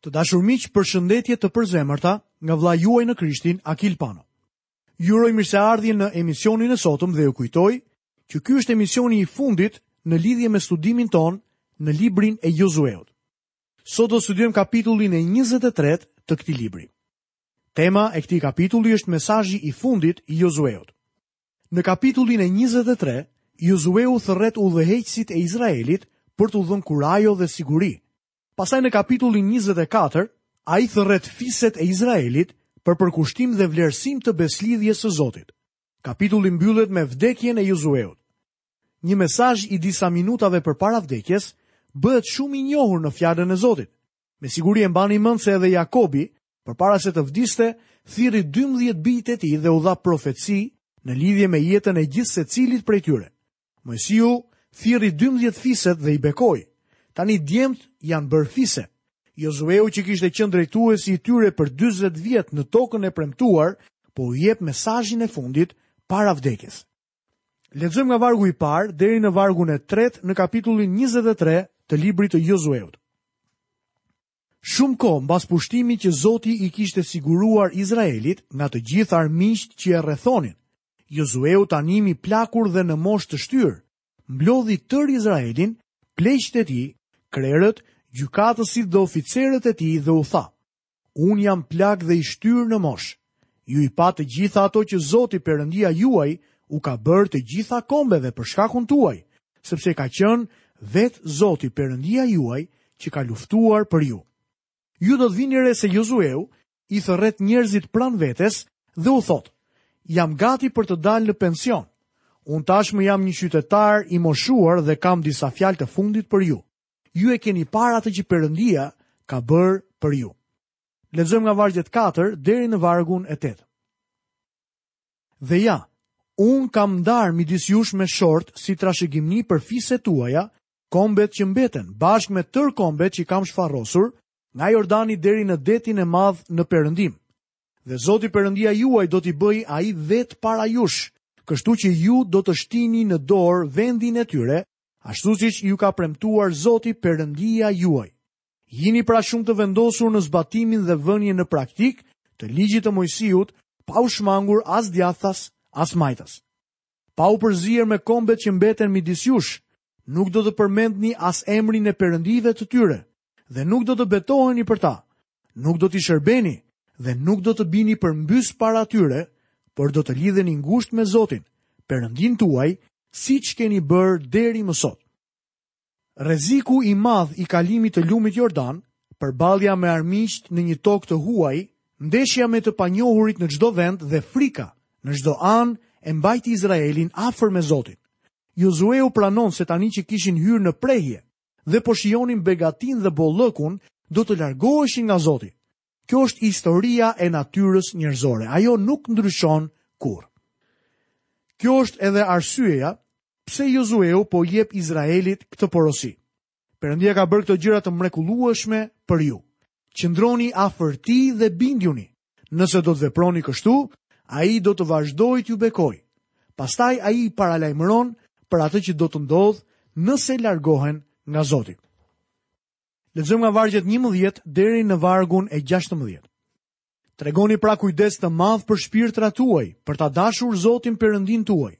Të dashur miq, përshëndetje të përzemërta nga vëllai juaj në Krishtin, Akil Pano. Ju uroj mirëseardhje në emisionin e sotëm dhe ju kujtoj që ky është emisioni i fundit në lidhje me studimin tonë në librin e Jozueut. Sot do studiojmë kapitullin e 23 të këtij libri. Tema e këtij kapitulli është mesazhi i fundit i Jozueut. Në kapitullin e 23, Jozueu thërret udhëheqësit e Izraelit për t'u dhënë kurajo dhe siguri, Pastaj në kapitullin njëzet e katër, ai thërret fiset e Izraelit për përkushtim dhe vlerësim të besëlidhjes së Zotit. Kapitulli mbyllet me vdekjen e Jozueut. Një mesazh i disa minutave përpara vdekjes bëhet shumë i njohur në Fjalën e Zotit. Me siguri e mbani mend se edhe Jakobi, përpara se të vdiste, thirri 12 bijtë e tij dhe u dha profeci në lidhje me jetën e gjithsecilit prej tyre. Moisiu thirri dymbëdhjetë fiset dhe i bekoi. Tani djemtë janë bërë fise. Jozueu që kishte qenë drejtuesi i tyre për dyzet vjet në tokën e premtuar, po u jep mesazhin e fundit para vdekjes. Lexojmë nga vargu i parë deri në vargun e tretë në kapitullin 23 të librit të Jozueut. Shumë kohë mbas pushimit që Zoti i kishte siguruar Izraelit nga të gjithë armiqtë që e rrethonin, Jozueu tanimë i plakur dhe në moshë të shtyrë, mblodhi tërë Izraelin, pleqtë e tij, krerët, gjykatësit dhe oficerët e tij dhe u tha, unë jam plak dhe i shtyrë në moshë, ju i patë gjitha ato që Zoti Perëndia juaj u ka bërë të gjitha kombeve për shkakun tuaj, sepse ka qenë vetë Zoti Perëndia juaj që ka luftuar për ju. Ju do të vini re se Jozueu i thërret njerëzit pranë vetes dhe u thotë, jam gati për të dalë në pension. Unë tashmë jam një qytetar i moshuar dhe kam disa fjalë të fundit për ju. Ju e keni parë atë që Perëndia ka bërë për ju. Lexojmë nga vargjet 4 deri në vargun e 8. Dhe ja, unë kam ndarë midis jush me short si trashëgimi për fiset tuaja kombet që mbeten, bashkë me tërë kombet që kam shfarrosur, nga Jordani deri në detin e madh në perëndim. Dhe Zoti Perëndia juaj do t'i dëbojë ai vetë para jush, kështu që ju do të shtini në dorë vendin e tyre, ashtu siç ju ka premtuar Zoti Perëndia juaj. Jini pra shumë të vendosur në zbatimin dhe vënien në praktikë të ligjit të Moisiut, pa u shmangur as djathtas, as majtas. pa u përzier me kombet që mbeten midis jush, nuk do të përmendni as emrin e perëndive të tyre, dhe nuk do të betoheni për ta, nuk do t'i shërbeni, dhe nuk do të bini përmbys para tyre, por do të lidheni ngushtë me Zotin, Perëndinë tuaj, siç keni bërë deri më sot. Rreziku i madh i kalimit të lumit Jordan, përballja me armiqtë në një tokë të huaj, ndeshja me të panjohurit në çdo vend dhe frika në çdo anë e mbajti Izraelin afër me Zotin. Jozueu pranon se tani që kishin hyrë në prehje dhe po shijonin begatinë dhe bollëkun, do të largoheshin nga Zoti. Kjo është historia e natyrës njerëzore. Ajo nuk ndryshon kurrë. Kjo është edhe arsyeja pse Jozueu po i jep Izraelit këtë porosi. Perëndia ka bërë këto gjëra të mrekullueshme për ju. Qëndroni afër tij dhe bindjuni. Nëse do të veproni kështu, ai do të vazhdojë t'ju bekojë. Pastaj ai i paralajmëron për atë që do të ndodhë nëse largohen nga Zoti. Lexojmë nga vargjet 11 deri në vargun e 16. Tregoni pra kujdes të madh për shpirtrat tuaj, për ta dashur Zotin Perëndinë tuaj.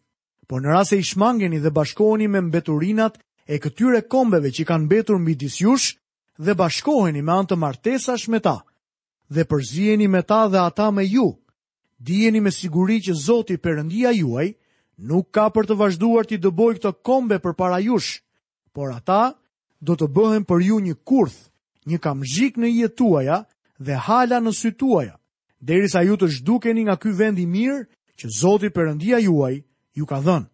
Por në rast se i shmangeni dhe bashkoheni me mbeturinat e këtyre kombeve që kanë mbetur midis jush dhe bashkoheni me anë të martesash me ta dhe përziheni me ta dhe ata me ju. Dijeni me siguri që Zoti Perëndia juaj nuk ka për të vazhduar t'i dëbojë këto kombe përpara jush, por ata do të bëhen për ju një kurth, një kamzhik në ijët tuaja dhe hala në sytë tuaj, derisa ju të zhdukeni nga ky vend i mirë që Zoti Perëndia juaj ju ka dhënë.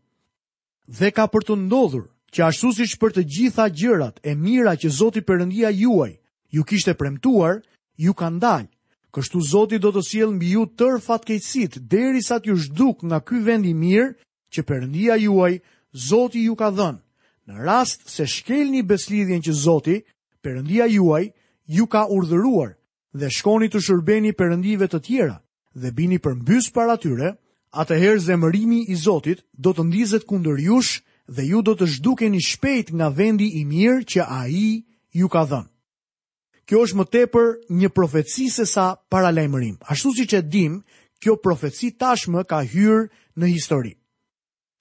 Dhe ka për të ndodhur që ashtu si për të gjitha gjërat e mira që Zoti Perëndia juaj ju kishte premtuar, ju kanë dalë. Kështu Zoti do të sjellë mbi ju tërë fatkeqësitë derisa t'ju zhdukë nga ky vend i mirë që Perëndia juaj, Zoti ju ka dhënë. Në rast se shkelni besëlidhjen që Zoti, Perëndia juaj, ju ka urdhëruar dhe shkoni t'u shërbeni perëndive të tjera dhe bini përmbys para tyre, atëherë zemërimi i Zotit do të ndizet kundër jush dhe ju do të zhdukeni shpejt nga vendi i mirë që ai ju ka dhënë. Kjo është më tepër një profeci sesa paralajmërim. Ashtu siç e dimë, kjo profeci tashmë ka hyrë në histori.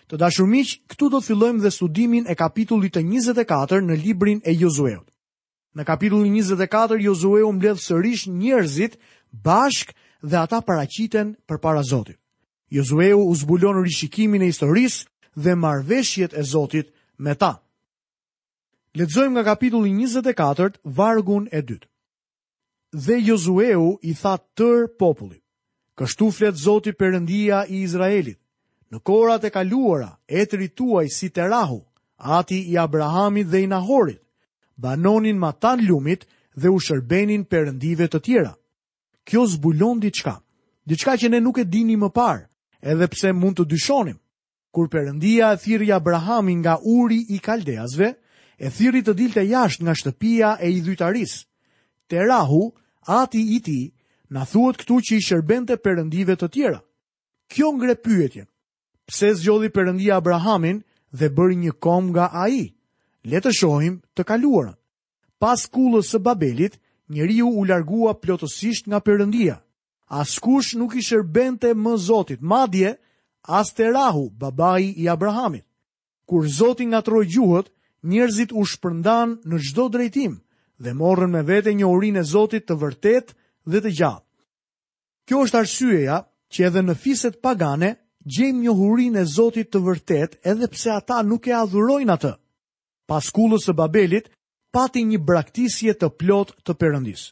Të dashur miq, këtu do të fillojmë dhe studimin e kapitullit të 24 në librin e Jozueut. Në kapitullin 24 Jozueu mbledh sërish njerëzit bashkë dhe ata paraqiten përpara Zotit. Jozueu u zbulon rishikimin e historisë dhe marrëveshjet e Zotit me ta. Lexojmë nga kapitulli 24, vargun e dytë. Dhe Jozueu i tha tërë popullit, kështu flet Zoti Perëndia i Izraelit, në kohërat e kaluara etërit tuaj si Terahu, ati i Abrahamit dhe i Nahorit, banonin matanë lumit dhe u shërbenin perëndive të tjera. Kjo zbulon diçka, diçka që ne nuk e dinim më parë, edhe pse mund të dyshonim. Kur Perëndia e thirri Abrahamin nga Uri i Kaldeasve, e thirri të dilte jashtë nga shtëpia e idhujtarisë. Terahu, ati i tij, na thuhet këtu që i shërbente perëndive të tjera. Kjo ngre pyetjen, Pse zgjodhi Perëndia Abrahamin dhe bëri një komb nga ai? Le të shohim të kaluarën. Pas kullës së Babelit, njeriu u largua plotësisht nga Perëndia. Askush nuk i shërbente më Zotit, madje as Terahu, babai i Abrahamit. Kur Zoti ngatërroi gjuhët, njerëzit u shpërndanë në çdo drejtim dhe morën me vete njohurinë e Zotit të vërtetë dhe të gjallë. Kjo është arsyeja që edhe në fiset pagane gjejmë njohurinë e Zotit të vërtetë edhe pse ata nuk e adhurojnë atë. Pas kullës së Babelit, pati një braktisje të plotë të Perëndisë.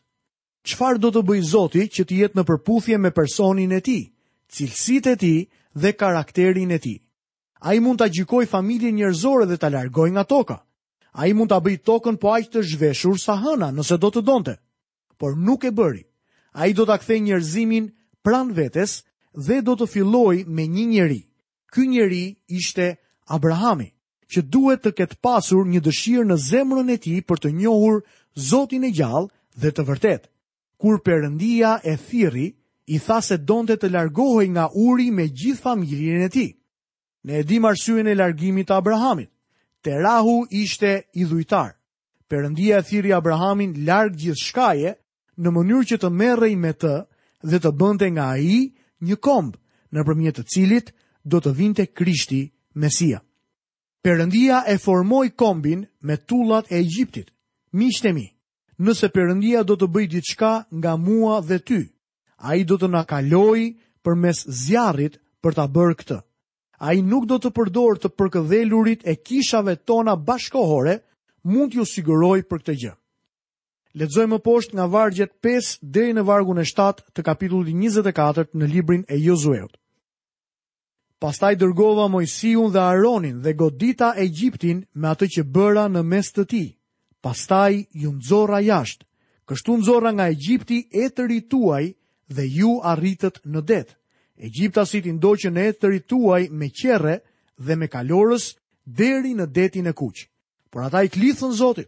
Çfarë do të bëjë Zoti që të jetë në përputhje me personin e tij, cilësitë e tij dhe karakterin e tij? Ai mund ta gjykojë familjen njerëzore dhe ta largojë nga toka. Ai mund ta bëjë tokën po aq të zhveshur sa hëna, nëse do të donte. Por nuk e bëri. Ai do ta kthejë njerëzimin pranë vetes dhe do të fillojë me një njeri, Ky njeri ishte Abrahami, që duhet të ketë pasur një dëshirë në zemrën e tij për të njohur Zotin e gjallë dhe të vërtetë. Kur Perëndia e thirri, i tha se donte të largohej nga Uri me gjithë familjen e tij. Ne e dimë arsyen e largimit të Abrahamit. Terahu ishte idhujtar. Perëndia e thirri Abrahamin larg gjithçkaje në mënyrë që të merrej me të dhe të bënte nga ai një komb, nëpërmjet të cilit do të vinte Krishti, Mesia. Perëndia e formoi kombin me tullat e Egjiptit. Miqtë e mi, nëse Perëndia do të bëjë diçka nga mua dhe ty, ai do të na kalojë përmes zjarrit për ta bërë këtë. Ai nuk do të përdorë të përkëdhelurit e kishave tona bashkëkohore, mund t'ju siguroj për këtë gjë. Lexojmë më poshtë nga vargjet 5 deri në vargun e 7 të kapitullit 24 në librin e Jozueut. Pastaj dërgova Moisiun dhe Aaronin dhe godita Egjiptin me atë që bëra në mes të tij. Pastaj ju nxora jashtë. Kështu nxora nga Egjipti etërit tuaj dhe ju arritët në det. Egjiptasit i ndoqën etërit tuaj me qerre dhe me kalorës deri në Detin e Kuq. Por ata i klithën Zotit.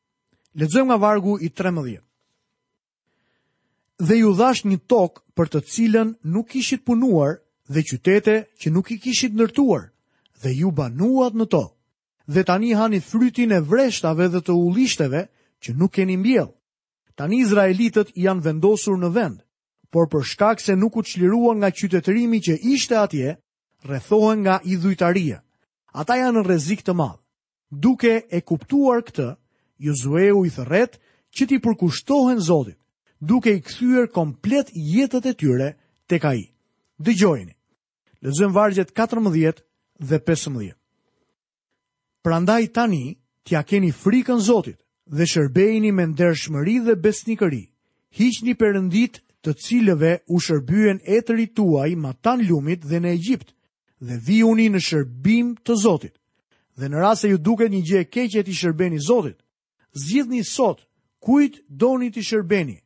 Lexojmë nga vargu i 13. Dhe ju dhash një tokë për të cilën nuk kishit punuar dhe qytete që nuk i kishit ndërtuar dhe ju banuat në to. Dhe tani hani frytin e vreshtave dhe të ullishteve që nuk keni mbjellë. Tani izraelitët janë vendosur në vend, por për shkak se nuk u çliruan nga qytetërimi që ishte atje, rrethohen nga idhujtaria. Ata janë në rrezik të madh. Duke e kuptuar këtë, Jozueu i thërret që t'i përkushtohen Zotit, duke i kthyer komplet jetët e tyre tek ai. Dëgjojeni. Lexojmë vargjet 14 dhe 15. Prandaj tani t'ia keni frikën Zotit dhe shërbejini me ndershmëri dhe besnikëri. Hiqni perënditë të cilëve u shërbyen etërit tuaj matanë lumit dhe në Egjipt, dhe vihuni në shërbim të Zotit. Dhe në rast se ju duket një gjë e keqe t'i shërbeni Zotit, zgjidhni sot kujt doni t'i shërbeni.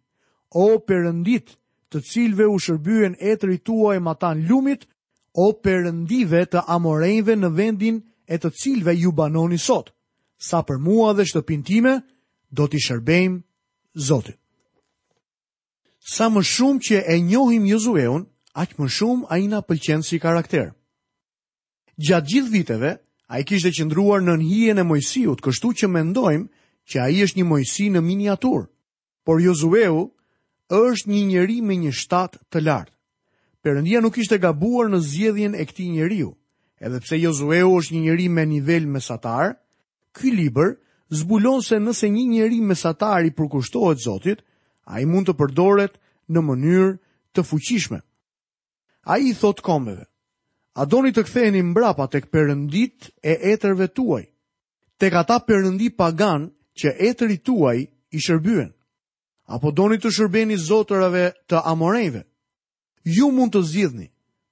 O perënditë, të cilëve u shërbyen etërit tuaj matanë lumit, o perëndive të amorenjve në vendin e të cilëve ju banoni sot. Sa për mua dhe shtëpinë time, do t'i shërbejmë Zotit. Sa më shumë që e njohim Jozueun, aq më shumë ai na pëlqen si karakter. Gjatë gjithë viteve, ai kishte qëndruar nën hijen e Moisiut, kështu që mendojmë që ai është një Moisi në miniaturë. Por Jozueu është një njeri me një shtat të lartë. Perëndia nuk kishte gabuar në zgjedhjen e këtij njeriu. Edhe pse Jozueu është një njeri me nivel mesatar, Ky libër zbulon se nëse një njeri mesatar i përkushtohet Zotit, ai mund të përdoret në mënyrë të fuqishme. Ai i thotë kombeve, A doni të ktheheni mbrapa tek perënditë e etërve tuaj, tek ata perëndi paganë që etërit tuaj i shërbyen? Apo doni të shërbeni zotërave të amorenjve? Ju mund të zgjidhni,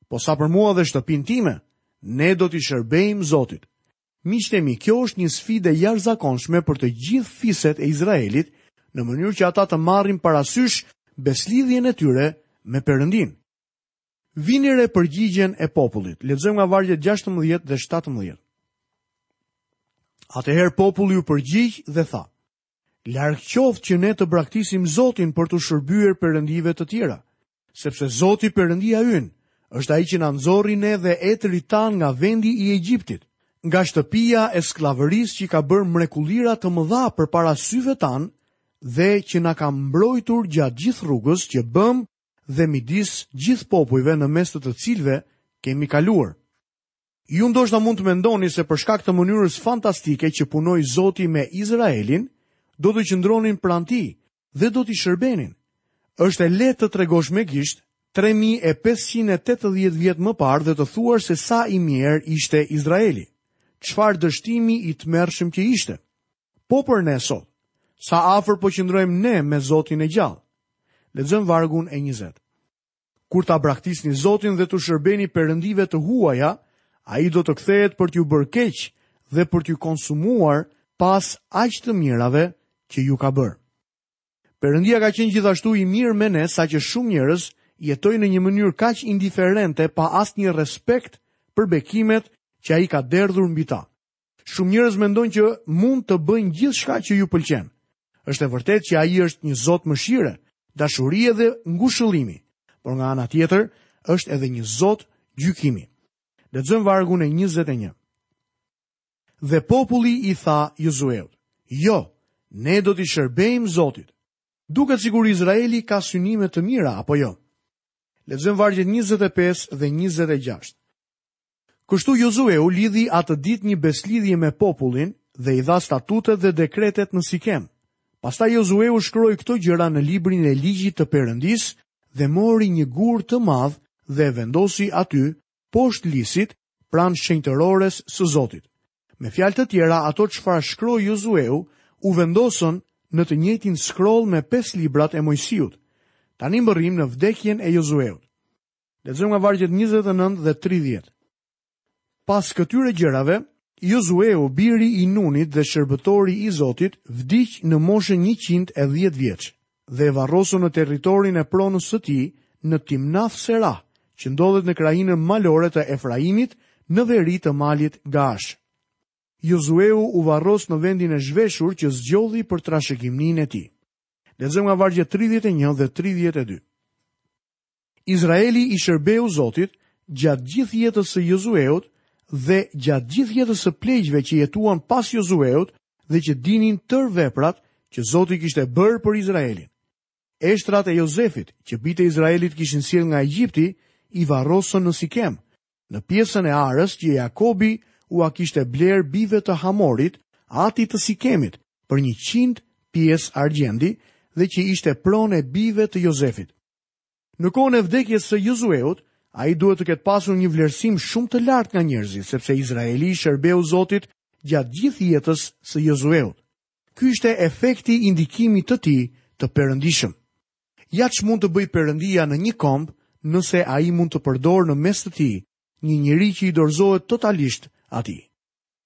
po sa për mua dhe shtëpinë time, ne do t'i shërbejmë Zotit. Miqtë e mi, kjo është një sfidë e jashtëzakonshme për të gjithë fiset e Izraelit, në mënyrë që ata të marrin parasysh besëlidhjen e tyre me Perëndinë. Vini re përgjigjen e popullit. Lexojmë nga vargjet 16 dhe 17. Atëherë populli u përgjigj dhe tha: Larg qoftë që ne të braktisim Zotin për t'u shërbyer perëndive të tjera, sepse Zoti Perëndia ynë është ai që na nxorri ne dhe etërit tanë nga vendi i Egjiptit, nga shtëpia e skllavërisë që ka bërë mrekullira të mëdha përpara syve tanë dhe që na ka mbrojtur gjatë gjithë rrugës që bëmë dhe midis gjithë popujve në mes të të cilëve kemi kaluar. Ju ndoshta mund të mendoni se për shkak të mënyrës fantastike që punoi Zoti me Izraelin, do të qëndronin pranë tij dhe do t'i shërbenin. Është e lehtë të tregosh me gisht 3580 vjet më parë dhe të thuash se sa i mjerë ishte Izraeli. Çfarë dështimi i tmerrshëm që ishte. Po për ne sot, sa afër po qëndrojmë ne me Zotin e gjallë. Lexojmë vargun e 20. Kur ta braktisni Zotin dhe t'u shërbeni perëndive të huaja, ai do të kthehet për t'ju bërë keq dhe për t'ju konsumuar pas aq të mirave që ju ka bërë. Perëndia ka qenë gjithashtu i mirë me ne saqë shumë njerëz jetojnë në një mënyrë kaq indiferente pa asnjë respekt për bekimet që ai ka derdhur mbi ta. Shumë njerëz mendojnë që mund të bëjnë gjithçka që u pëlqen. Është e vërtetë që ai është një Zot mëshire, dashurie dhe ngushëllimi, por nga ana tjetër është edhe një Zot gjykimi. Lexojmë vargun e 21. Dhe populli i tha Jozueut: "Jo, ne do t'i shërbejmë Zotit." Duket sikur Izraeli ka synime të mira apo jo. Lexojmë vargjet 25 dhe 26. Kështu Jozueu lidhi atë ditë një besëlidhje me popullin dhe i dha statutet dhe dekretet në Sikem. Pastaj Jozueu shkroi këto gjëra në librin e ligjit të Perëndisë dhe mori një gur të madh dhe e vendosi aty, poshtë lisit, pranë shenjtërores së Zotit. Me fjalë të tjera, ato çfarë shkroi Jozueu u vendosën në të njëjtin skroll me pesë librat e Moisiut. Tani mbërrijmë në vdekjen e Jozueut. Lexojmë nga vargjet 29 dhe 30. Pas këtyre gjërave, Jozueu, biri i Nunit dhe shërbëtori i Zotit, vdiq në moshën 110 vjeç dhe e varrosën në territorin e pronës së tij në Timnath Serah, që ndodhet në krahinën malore të Efraimit në veri të malit Gaash. Jozueu u varros në vendin e zhveshur që zgjodhi për trashëgiminë e tij. Lexojmë nga vargjet 31 dhe 32. Izraeli i shërbeu Zotit gjatë gjithë jetës së Jozueut dhe gjatë gjithë jetës së pleqve që jetuan pas Jozueut dhe që dinin tërë veprat që Zoti kishte bërë për Izraelin. Eshtrat e Jozefit, që bijtë e Izraelit kishin sjellë nga Egjipti, i varrosën në Sikem, në pjesën e arës që Jakobi ua kishte blerë bijve të Hamorit, atit të Sikemit, për njëqind pjesë argjendi dhe që ishte pronë e bijve të Jozefit. Në kohën e vdekjes së Jozueut, ai duhet të ketë pasur një vlerësim shumë të lartë nga njerëzit, sepse Izraeli i shërbeu Zotit gjatë gjithë jetës së Jozueut. Ky ishte efekti i ndikimit të tij të perëndishëm. Ja ç'mund të bëjë Perëndia në një komb nëse ai mund të përdorë në mes të tij një njeri që i dorëzohet totalisht atij.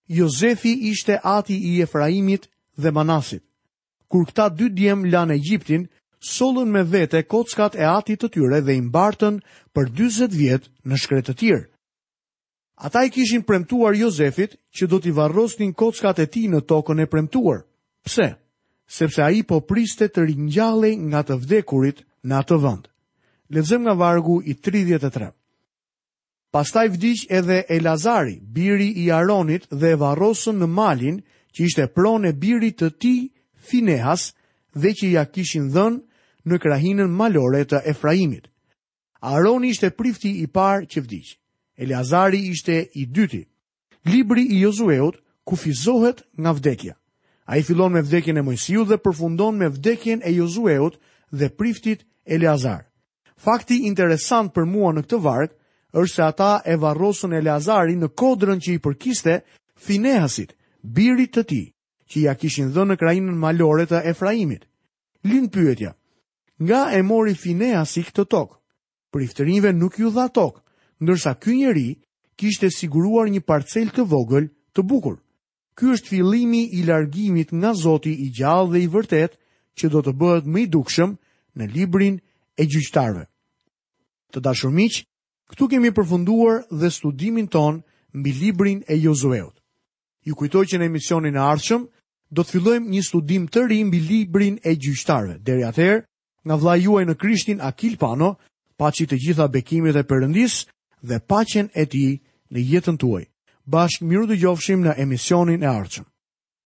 Jozefi ishte ati i Efraimit dhe Manasit. Kur këta dy djem lanë Egjiptin, sollën me vete kockat e atit të tyre dhe i mbartën për dyzet vjet në shkretëtirë. Ata i kishin premtuar Jozefit që do t'i varrosnin kockat e tij në tokën e premtuar. Pse? Sepse ai po priste të ringjallej nga të vdekurit në atë vend. Lexojmë nga vargu i 33. Pastaj vdiq edhe Eleazari, biri i Aronit dhe e varrosën në malin që ishte pronë e birit të tij Finehas dhe që ia kishin dhënë në krahinën malore të Efraimit. Aroni ishte prifti i parë që vdiq. Eleazari ishte i dyti. Libri i Jozueut kufizohet nga vdekja. Ai fillon me vdekjen e Moisiut dhe përfundon me vdekjen e Jozueut dhe priftit Eleazar. Fakti interesant për mua në këtë varg është se ata e varrosën Eleazarin në kodrën që i përkiste Finehasit, birit të tij, që ia kishin dhënë në krahinën malore të Efraimit. Lind pyetja, Nga e mori Finehasi këtë tokë? priftërinjve nuk iu dha tokë, ndërsa ky njeri kishte siguruar një parcelë të vogël të bukur. Ky është fillimi i largimit nga Zoti i gjallë dhe i vërtetë që do të bëhet më i dukshëm në librin e gjyqtarëve. Të dashur miq, këtu kemi përfunduar dhe studimin tonë mbi librin e Jozueut. Ju kujtoj që në emisionin e ardhshëm do të fillojmë një studim të ri mbi librin e gjyqtarëve. Deri atëherë, Nga vëllai juaj në Krishtin Akil Pano, paçi të gjitha bekimet e Perëndisë dhe paqen e Tij në jetën tuaj. Bashkë mirudëgjofshim në emisionin e ardhshëm.